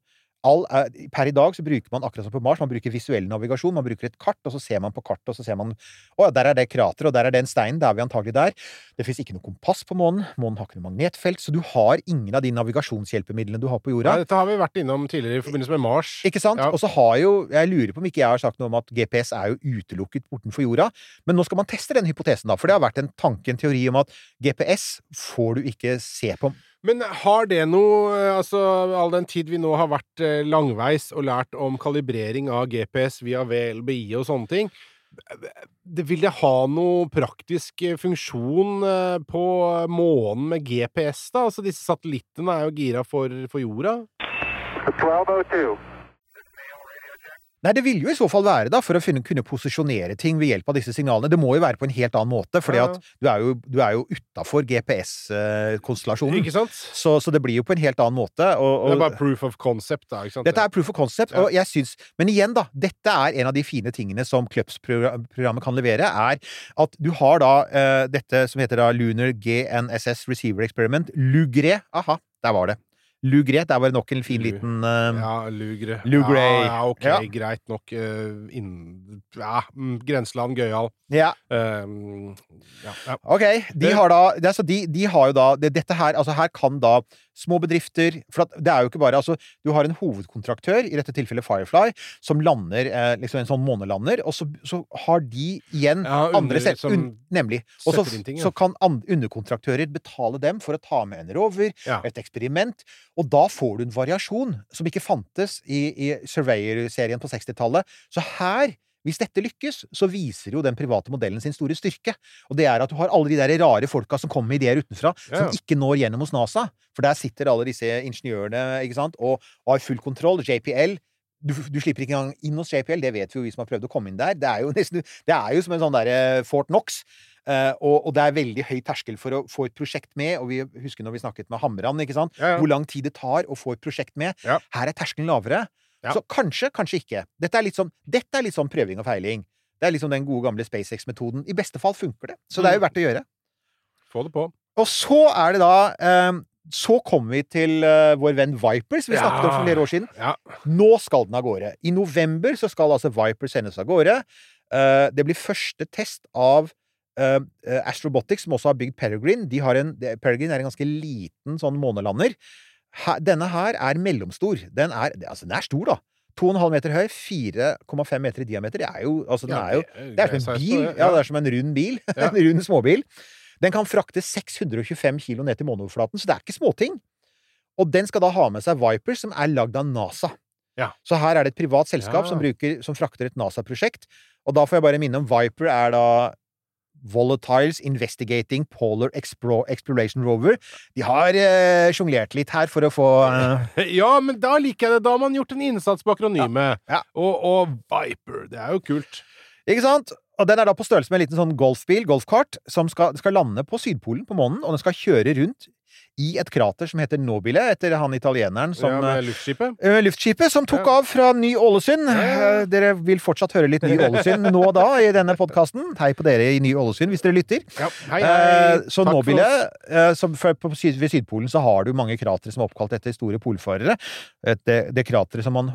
All, eh, per i dag så bruker man akkurat som på Mars, man bruker visuell navigasjon. Man bruker et kart, og så ser man på kartet, og så ser man Å, der er det krateret, og der er den steinen. Da er vi antagelig der. Det fins ikke noe kompass på månen. Månen har ikke noe magnetfelt, så du har ingen av de navigasjonshjelpemidlene du har på jorda. Nei, dette har vi vært innom tidligere i forbindelse med Mars. Ikke sant? Ja. Og så har jo Jeg lurer på om ikke jeg har sagt noe om at GPS er jo utelukket bortenfor jorda. Men nå skal man teste den hypotesen, da. For det har vært en tanke, en teori om at GPS får du ikke se på Men har det noe eh, Altså, all den tid vi nå har vært eh, langveis og lært om kalibrering av GPS via VLBI og sånne ting det, Vil det ha noe praktisk eh, funksjon på månen med GPS, da? Altså, disse satellittene er jo gira for, for jorda. 1202. Nei, det vil jo i så fall være, da, for å finne, kunne posisjonere ting ved hjelp av disse signalene. Det må jo være på en helt annen måte, fordi Ja. at du er jo, du er jo utafor GPS-konstellasjonen. Ikke sant? Så, så det blir jo på en helt annen måte. Og, Det er bare proof of concept, da. ikke sant? dette er proof of concept, Ja. og jeg syns Men igjen, da. Dette er en av de fine tingene som Clubs-programmet kan levere, er at du har da uh, dette som heter da Lunar GNSS Receiver Experiment. Lugre. Aha, der var det. Lugre. er bare nok en fin liten uh, Ja, Lugre. Lugre. Ja, ja, ok, Ja. greit nok. Uh, in, ja, mm, grenseland, gøyal. Ja. Um, ja. Ok, de har da det, er de, de har jo da det, Dette her Altså, her kan da små bedrifter For at det er jo ikke bare Altså, du har en hovedkontraktør, i dette tilfellet Firefly, som lander eh, liksom en sånn månelander, og så, så har de igjen Ja, under- andre set, un, Nemlig. Og så, ting, ja. så kan an, underkontraktører betale dem for å ta med en rover, Ja. et eksperiment, og da får du en variasjon som ikke fantes i, i Surveyor-serien på 60-tallet. Så her hvis dette lykkes, så viser jo den private modellen sin store styrke. Og det er at du har alle de der rare folka som kommer med ideer utenfra, Ja. som ikke når gjennom hos NASA. For der sitter alle disse ingeniørene ikke sant? og har full kontroll. JPL. Du, du slipper ikke engang inn hos JPL, det vet vi jo vi som har prøvd å komme inn der. Det er jo, nesten, det er jo som en sånn derre Fort Knox. Uh, og, og det er veldig høy terskel for å få et prosjekt med. Og vi husker når vi snakket med Hamran, ikke sant? Ja, hvor lang tid det tar å få et prosjekt med. Her er terskelen lavere. Ja. Så kanskje, kanskje ikke. Dette er, litt sånn, dette er litt sånn prøving og feiling. Det er liksom den gode gamle SpaceX-metoden. I beste fall funker det. Så det er jo Mm. verdt å gjøre. Få det på. Og så er det da eh, Så kommer vi til eh, vår venn Vipers, vi vi Ja. snakket om for flere år siden. Ja. Nå skal den av gårde. I november så skal altså Viper sendes av gårde. Eh, det blir første test av eh, Astrobotics, som også har bygd Peregrine, de har en, Peregrine er en ganske liten sånn månelander. Her, denne her er mellomstor. Den er, altså, den er stor, da. 2,5 meter høy, 4,5 meter i diameter. Det er jo, altså, den er jo det er som en bil. Ja, det er som en rund bil. En rund småbil. Den kan frakte 625 kilo ned til måneoverflaten, så det er ikke småting. Og den skal da ha med seg Viper, som er lagd av NASA. Ja. Så her er det et privat selskap Ja. som, bruker, som frakter et NASA-prosjekt. Og da får jeg bare minne om Viper er da Volatiles Investigating Polar Explo Exploration Rover. De har eh, sjonglert litt her for å få eh, Ja, men da liker jeg det. Da har man gjort en innsats på akronymet. Ja. Og, og Viper. Det er jo kult. Ikke sant? Og den er da på størrelse med en liten sånn golfbil, golfkart, som skal, skal lande på Sydpolen på månen, og den skal kjøre rundt i et krater som heter Nobile, etter han italieneren som ja, med luftskipet. Uh, Luftskipet som tok Ja. av fra Ny-Ålesund. Uh, Dere vil fortsatt høre litt Ny-Ålesund nå og da i denne podkasten. Hei på dere i Ny-Ålesund hvis dere lytter. Ja. Hei, hei. Uh, så Takk Nobile eh, som syd, Ved Sydpolen så har du mange kratre som er oppkalt etter store polfarere. Et, det, det krateret som man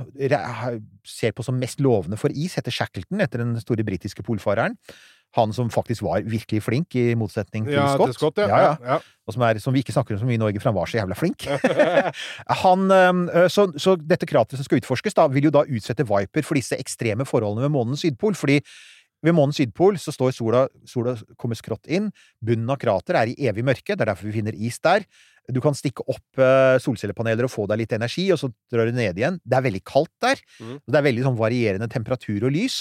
ser på som mest lovende for is, heter Shackleton, etter den store britiske polfareren. Han som faktisk var virkelig flink, i motsetning til Ja, Scott. til Scott, ja. ja, ja. Og som, er, som vi ikke snakker om så mye i Norge, for han var så jævla flink. han, så, så dette krateret som skal utforskes, da, vil jo da utsette Viper for disse ekstreme forholdene ved månens sydpol. fordi ved månens sydpol så står sola, sola kommer skrått inn. Bunnen av krateret er i evig mørke. Det er derfor vi finner is der. Du kan stikke opp solcellepaneler og få deg litt energi, og så drar du ned igjen. Det er veldig kaldt der. Mm. og Det er veldig sånn varierende temperatur og lys.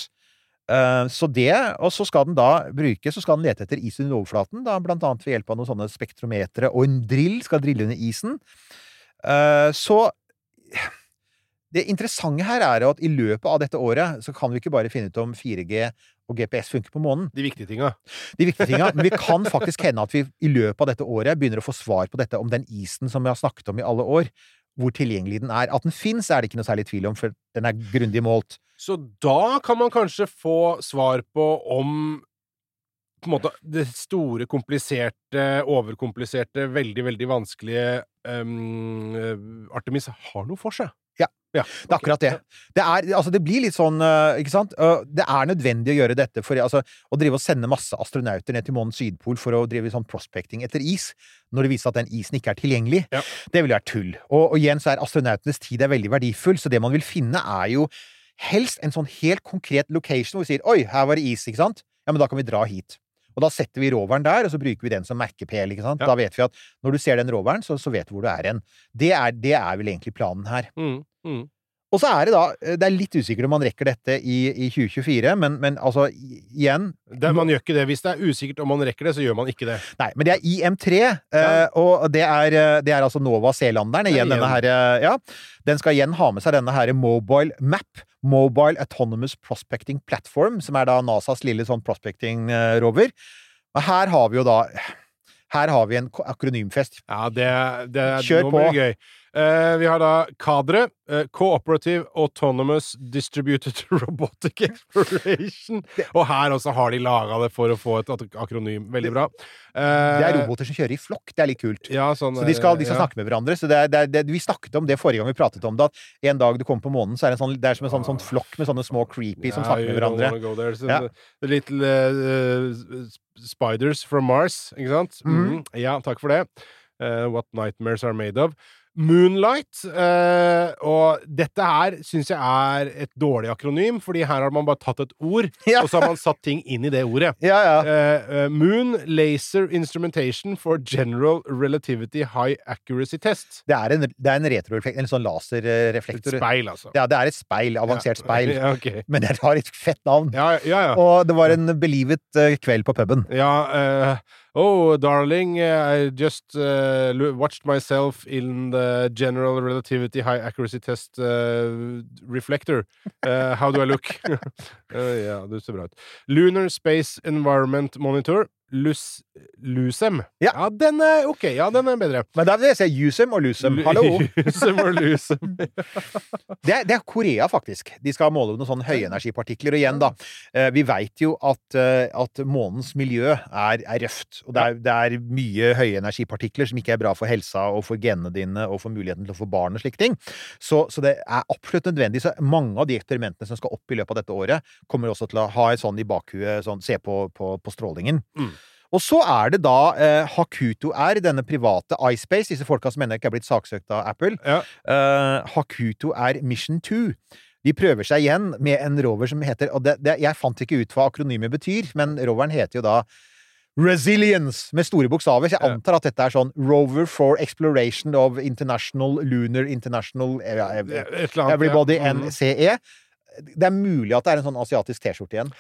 Eh, så det, og så skal den da bruke, så skal den lete etter is under overflaten, da blant annet ved hjelp av noen sånne spektrometere og en drill, skal drille under isen. Eh, så det interessante her er at i løpet av dette året så kan vi ikke bare finne ut om 4G og GPS funker på månen. De viktige tinga. De viktige tinga. Men vi kan faktisk hende at vi i løpet av dette året begynner å få svar på dette om den isen som vi har snakket om i alle år. Hvor tilgjengelig den er. At den fins, er det ikke noe særlig tvil om, for den er grundig målt. Så da kan man kanskje få svar på om på en måte det store, kompliserte, overkompliserte, veldig, veldig vanskelige um, eh, Artemis har noe for seg. Ja. Ja, Det er akkurat det. Det, er, altså, det blir litt sånn, øh, ikke sant? Det er nødvendig å gjøre dette for altså, å drive og sende masse astronauter ned til månens sydpol for å drive sånn prospecting etter is, når det viser at den isen ikke er tilgjengelig. Ja. Det vil være tull. Og, og igjen så er astronautenes tid er veldig verdifull, så det man vil finne, er jo helst en sånn helt konkret location hvor vi sier 'oi, her var det is', ikke sant? Ja, men da kan vi dra hit. Og da setter vi roveren der, og så bruker vi den som merkepæl. Ja. Da vet vi at når du ser den roveren, så, så vet du hvor du er hen. Det det er vel egentlig planen her. Mm, mm. Og så er det da Det er litt usikkert om man rekker dette i, i 2024, men, men altså, igjen Det, man gjør ikke det. Hvis det er usikkert om man rekker det, så gjør man ikke det. Nei, men det er IM3, eh, Ja. og det er, eh, det er altså Nova C-landeren Igjen igjen. denne her, eh, ja. Den skal igjen ha med seg denne her Mobile Map. Mobile Autonomous Prospecting Platform, som er da NASAs lille sånn prospecting-rover. Og her har vi jo da Her har vi en akronymfest. Ja, det, det Kjør nå blir det på. gøy. Eh, vi har da Kadre. eh, Cooperative Autonomous Distributed Robotic Exploration. Og her også har de laga det for å få et akronym. Veldig bra. Eh, Det er roboter som kjører i flokk. Det er litt kult. Ja, sånn, Så de skal, de skal ja. snakke med hverandre. Så det er, det er, det, vi snakket om det forrige gang vi pratet om det, at en dag du kommer på månen, så er det, en sånn, det er som en sånn, sånn flokk med sånne små creepy som snakker med hverandre. Ja. little uh, spiders from Mars, ikke sant? Mm. Ja, takk for det. Uh, what nightmares are made of. Moonlight. eh, og dette her syns jeg er et dårlig akronym, fordi her har man bare tatt et ord, Ja. og så har man satt ting inn i det ordet. Ja, ja. Eh, eh, moon Laser Instrumentation for General Relativity High Accuracy Test. Det er en, det er en retroreflekt, en sånn Et speil, altså. Ja, det er et speil. Avansert speil. Ja, ok. Men det har et fett navn. ja, ja. ja. Og det var en belivet eh, kveld på puben. Ja, eh, oh, darling, eh, I just uh, watched myself in the General Relativity High Accuracy Test uh, reflector. Uh, how do I look? Ja, du ser bra ut. Lunar Space Environment Monitor. Lus... Lusem. Ja. den er ok. Ja, den er bedre. Men da vil jeg si Jusem og Lusem. Hallo! Jusem og lusem. Det er, det er Korea, faktisk. De skal måle noen sånne høyenergipartikler. Og igjen, da. eh, Vi veit jo at, eh, at månens miljø er, er røft. Og det er, det er mye høyenergipartikler som ikke er bra for helsa og for genene dine og for muligheten til å få barn og slike ting. Så, så det er absolutt nødvendig. Så mange av de eksperimentene som skal opp i løpet av dette året, kommer også til å ha et sånn i bakhuet, sånn se på, på, på strålingen. Mm. Og så er det da eh, Hakuto R, denne private iSpace, disse folka som ennå ikke er blitt saksøkt av Apple. Ja. Eh, Hakuto R Mission 2. De prøver seg igjen med en rover som heter Og det, det, jeg fant ikke ut hva akronymet betyr, men roveren heter jo da Resilience, med store bokstaver. Så jeg antar at dette er sånn Rover for Exploration of International Lunar International eh, Everybody. Mm. NCE. Det er mulig at det er en sånn asiatisk T-skjorte igjen.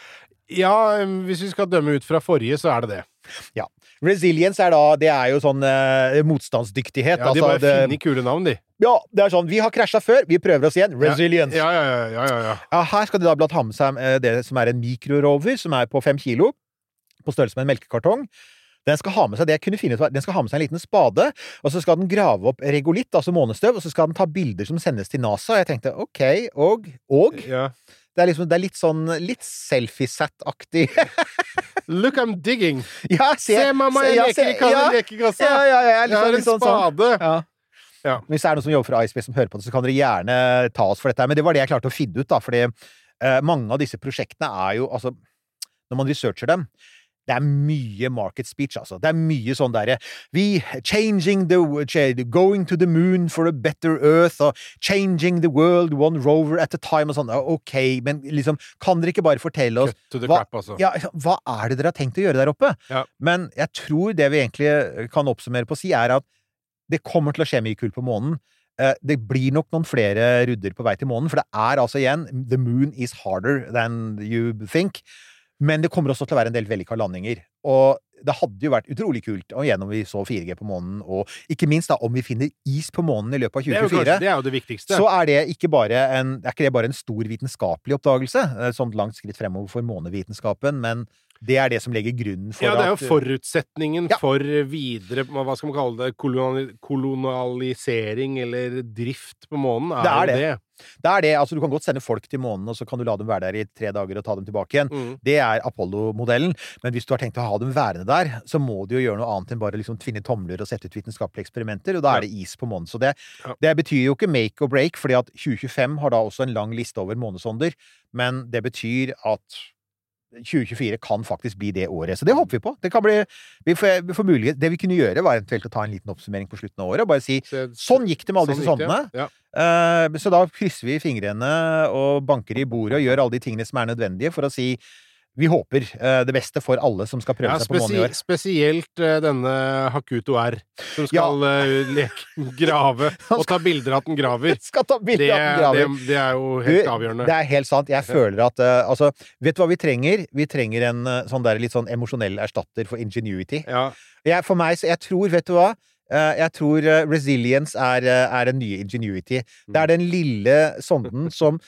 Ja, hvis vi skal dømme ut fra forrige, så er det det. Ja. Resilience er da Det er jo sånn eh, motstandsdyktighet. Ja, de altså, bare det, finner kule navn, de. ja, det er sånn Vi har krasja før, vi prøver oss igjen. Resilience. Ja, ja, ja. ja, ja, ja. Ja, her skal de da blant ha med seg eh, det som er en mikrorover, som er på fem kilo, på størrelse med en melkekartong. Den skal ha med seg det jeg kunne finne ut, den skal ha med seg en liten spade, og så skal den grave opp regolitt, altså månestøv, og så skal den ta bilder som sendes til NASA. Og jeg tenkte OK, og Og? ja. Det er, liksom, det er litt sånn litt selfiesat-aktig. Look, I'm digging! ja, Se, mamma, jeg leker i se- ja, lekekassa! Ja, ja, ja, jeg har sånn- en sånn, spade! sånn. spade! Ja. Ja. Hvis det er noen som jobber for iSpace som hører på det, så kan dere gjerne ta oss for dette. Men det var det jeg klarte å finne ut, da. Fordi uh, mange av disse prosjektene er jo Altså, når man researcher dem det er mye market speech, altså. Det er mye sånn derre Vi changing the Going to the moon for a better earth, og changing the world one rover at a time, og sånn. OK, men liksom Kan dere ikke bare fortelle oss hva, crap, altså. ja, hva er det dere har tenkt å gjøre der oppe? Ja. Men jeg tror det vi egentlig kan oppsummere på å si, er at det kommer til å skje mye kult på månen. Eh, Det blir nok noen flere rudder på vei til månen, for det er altså igjen The moon is harder than you think. Men det kommer også til å være en del vellykka landinger. Og det hadde jo vært utrolig kult og igjen om vi så 4G på månen, og ikke minst da om vi finner is på månen i løpet av Det er, jo 2024 kanskje, det er jo det viktigste. så er det ikke bare en, er ikke det bare en stor vitenskapelig oppdagelse, et sånt langt skritt fremover for månevitenskapen, men det er det som legger grunnen for at ja, det er jo at forutsetningen Ja. for videre Hva skal man kalle det? Kolonial, kolonialisering eller drift på månen? Er Det er det. det. Det er det, altså Du kan godt sende folk til månen, og så kan du la dem være der i tre dager og ta dem tilbake igjen. Mm. Det er Apollo-modellen. Men hvis du har tenkt å ha dem værende der, så må du jo gjøre noe annet enn bare liksom tvinne tomler og sette ut vitenskapelige eksperimenter, og da er det is på månen. Så det, Ja. det betyr jo ikke make or break, fordi at 2025 har da også en lang liste over månesonder, men det betyr at 2024 kan faktisk bli det året. Så det håper vi på. Det kan bli vi får, vi får mulighet. Det vi kunne gjøre, var eventuelt å ta en liten oppsummering på slutten av året og bare si Så- Sånn gikk det med alle sånn disse sondene. Ja. Uh, Så da krysser vi fingrene og banker i bordet og gjør alle de tingene som er nødvendige for å si vi håper eh, det beste for alle som skal prøve Ja, seg på månen i år. spesielt eh, denne Hakuto R, som skal eh, leke, grave og ta bilder av at den graver. Skal ta bilde Det, av den graver. det, det er jo Du, helt avgjørende. Det er helt sant. Jeg føler at Altså, vet du hva vi trenger? Vi trenger en sånn der litt sånn emosjonell erstatter for ingenuity. Ja, Jeg, for meg, så jeg tror, vet du hva? Jeg tror resilience er, er den nye ingenuity. Det er den lille sonden som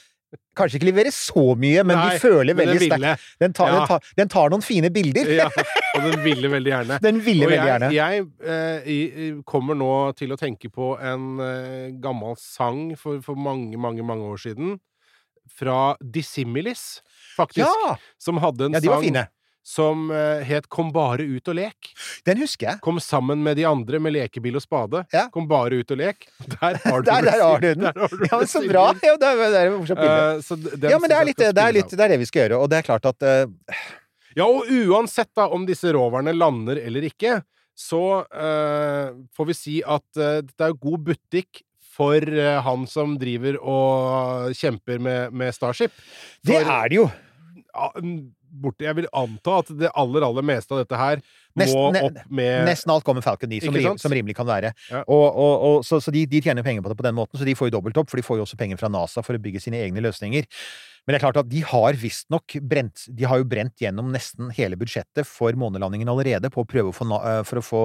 kanskje ikke leverer så mye, men Nei, de føler veldig sterkt den, tar- Ja. den, den tar noen fine bilder. ja, og den ville veldig gjerne. Den ville Og veldig jeg, gjerne. jeg eh, kommer nå til å tenke på en eh, gammel sang for, for mange, mange, mange år siden. Fra Dissimilis, faktisk. Ja! Som hadde en Ja, de var sang fine. Som eh, het Kom bare ut og lek. Den husker jeg. Kom sammen med de andre med lekebil og spade. Ja. Kom bare ut og lek. Der har du Der, der har du den! Der har du Ja, så bra! Ja, det er, det er så Ja, men det er, litt, det, er litt, det er det vi skal gjøre. Og det er klart at uh... Ja, og uansett da om disse roverne lander eller ikke, så uh, får vi si at det er god butikk for han som driver og kjemper med, med Starship. Det er det jo! Borte, jeg vil anta at det aller, aller meste av dette her Nesten- må opp med Nesten alt kommer Falcon 9, som, rim, som rimelig kan være. Ja. Og, og, og, så så de, de tjener penger på det på den måten, så de får jo dobbelt opp, for de får jo også penger fra NASA for å bygge sine egne løsninger. Men det er klart at de har visstnok brent De har jo brent gjennom nesten hele budsjettet for månelandingen allerede på å prøve å få, eh, for å få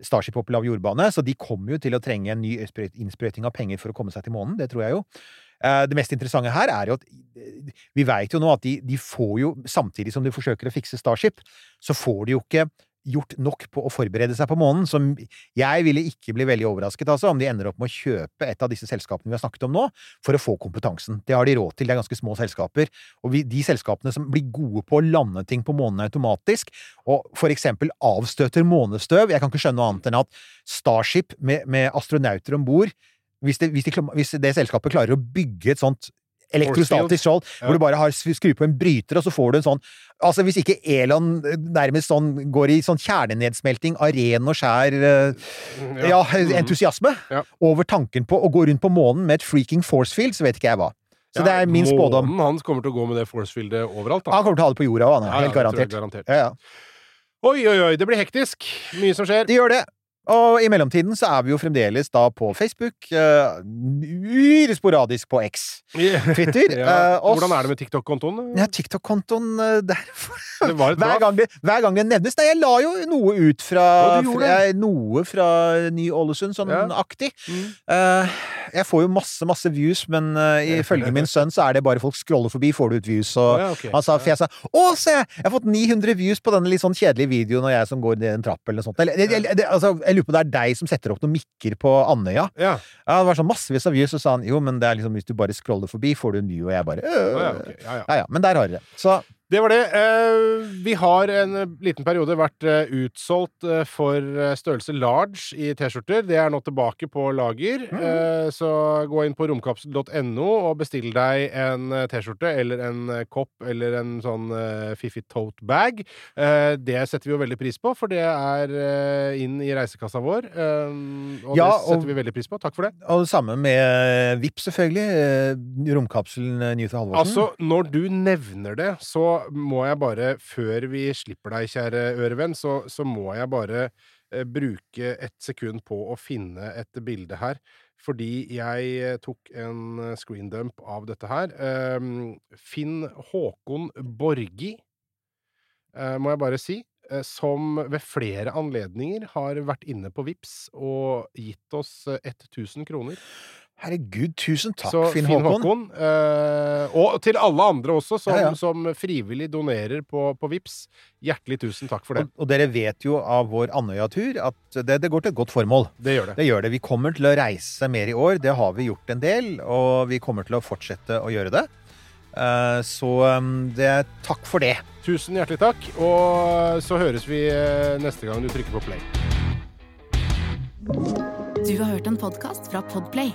Starship opp i lav jordbane, så de kommer jo til å trenge en ny innsprøyting av penger for å komme seg til månen. Det tror jeg jo. Eh, Det mest interessante her er jo at eh, vi veit jo nå at de, de får jo, samtidig som de forsøker å fikse Starship, så får de jo ikke gjort nok på å forberede seg på månen. Så jeg ville ikke bli veldig overrasket altså, om de ender opp med å kjøpe et av disse selskapene vi har snakket om nå, for å få kompetansen. Det har de råd til. Det er ganske små selskaper. Og vi, de selskapene som blir gode på å lande ting på månen automatisk, og for eksempel avstøter månestøv Jeg kan ikke skjønne noe annet enn at Starship med, med astronauter om bord hvis, det- hvis, de hvis det selskapet klarer å bygge et sånt elektrostatisk skjold, Ja. hvor du bare har skru på en bryter, og så får du en sånn Altså, hvis ikke Elon eh, nærmest sånn går i sånn kjernenedsmelting av ren og skjær uh, ja, entusiasme Mm. Ja. over tanken på å gå rundt på månen med et freaking force field, så vet ikke jeg hva. Så det er min spådom. Månen hans kommer til å gå med det forcefieldet overalt, da. Han kommer til å ha det på jorda òg, han. Ja, ja, Helt garantert. garantert. Ja, ja. Oi, oi, oi, det blir hektisk. Mye som skjer. Det gjør det. Og i mellomtiden så er vi jo fremdeles da på Facebook. Uh, uhyre sporadisk på X. Twitter. ja. uh, Hvordan er det med TikTok-kontoen? Ja, TikTok-kontoen uh, hver, hver gang det nevnes Nei, jeg la jo noe ut fra, fra Noe fra Ny-Ålesund, sånn Ja. aktig. Mm. Eh, jeg får jo masse, masse views, men uh, ifølge min sønn så er det bare folk scroller forbi, får du ut views. Og ja, okay. han sa, for jeg sa 'Å, se! Jeg har fått 900 views på denne litt sånn kjedelige videoen og jeg som går ned en trapp', eller noe sånt. Eller, jeg, det, altså, jeg lurer på det er deg som setter opp noen mikker på Andøya. Ja. Ja, det var sånn massevis av views, og sa han jo, men det er liksom hvis du bare scroller forbi, får du en view, og jeg bare øh. Å, ja, okay. men der har dere det. Så Det var det. Eh, vi har en liten periode vært eh, utsolgt eh, for størrelse large i T-skjorter. Det er nå tilbake på lager. Mm. Så gå inn på romkapsel.no og bestill deg en T-skjorte eller en kopp eller en sånn fiffig tote bag. Det setter vi jo veldig pris på, for det er inn i reisekassa vår. Og Ja, det setter og- vi veldig pris på. Takk for det. Og det samme med VIP, selvfølgelig. Romkapselen Newton Halvorsen. Altså, når du nevner det, så må jeg bare, før vi slipper deg, kjære ørevenn, så, så må jeg bare eh, bruke et sekund på å finne et bilde her. Fordi jeg eh, tok en eh, screendump av dette her. Eh, Finn Håkon Borgi, eh, må jeg bare si. eh, Som ved flere anledninger har vært inne på Vips og gitt oss eh, 1000 kroner. Herregud, tusen takk, Så Finn Håkon. eh, og til alle andre også, som, Ja, ja. som frivillig donerer på, på Vips. Hjertelig tusen takk for det. Og, og dere vet jo av vår Andøya-tur at det, det går til et godt formål. Det gjør det. Det gjør det. Vi kommer til å reise mer i år. Det har vi gjort en del, og vi kommer til å fortsette å gjøre det. Eh, Så um, det, takk for det. Tusen hjertelig takk. Og så høres vi eh, neste gang du trykker på play. Du har hørt en podkast fra Podplay.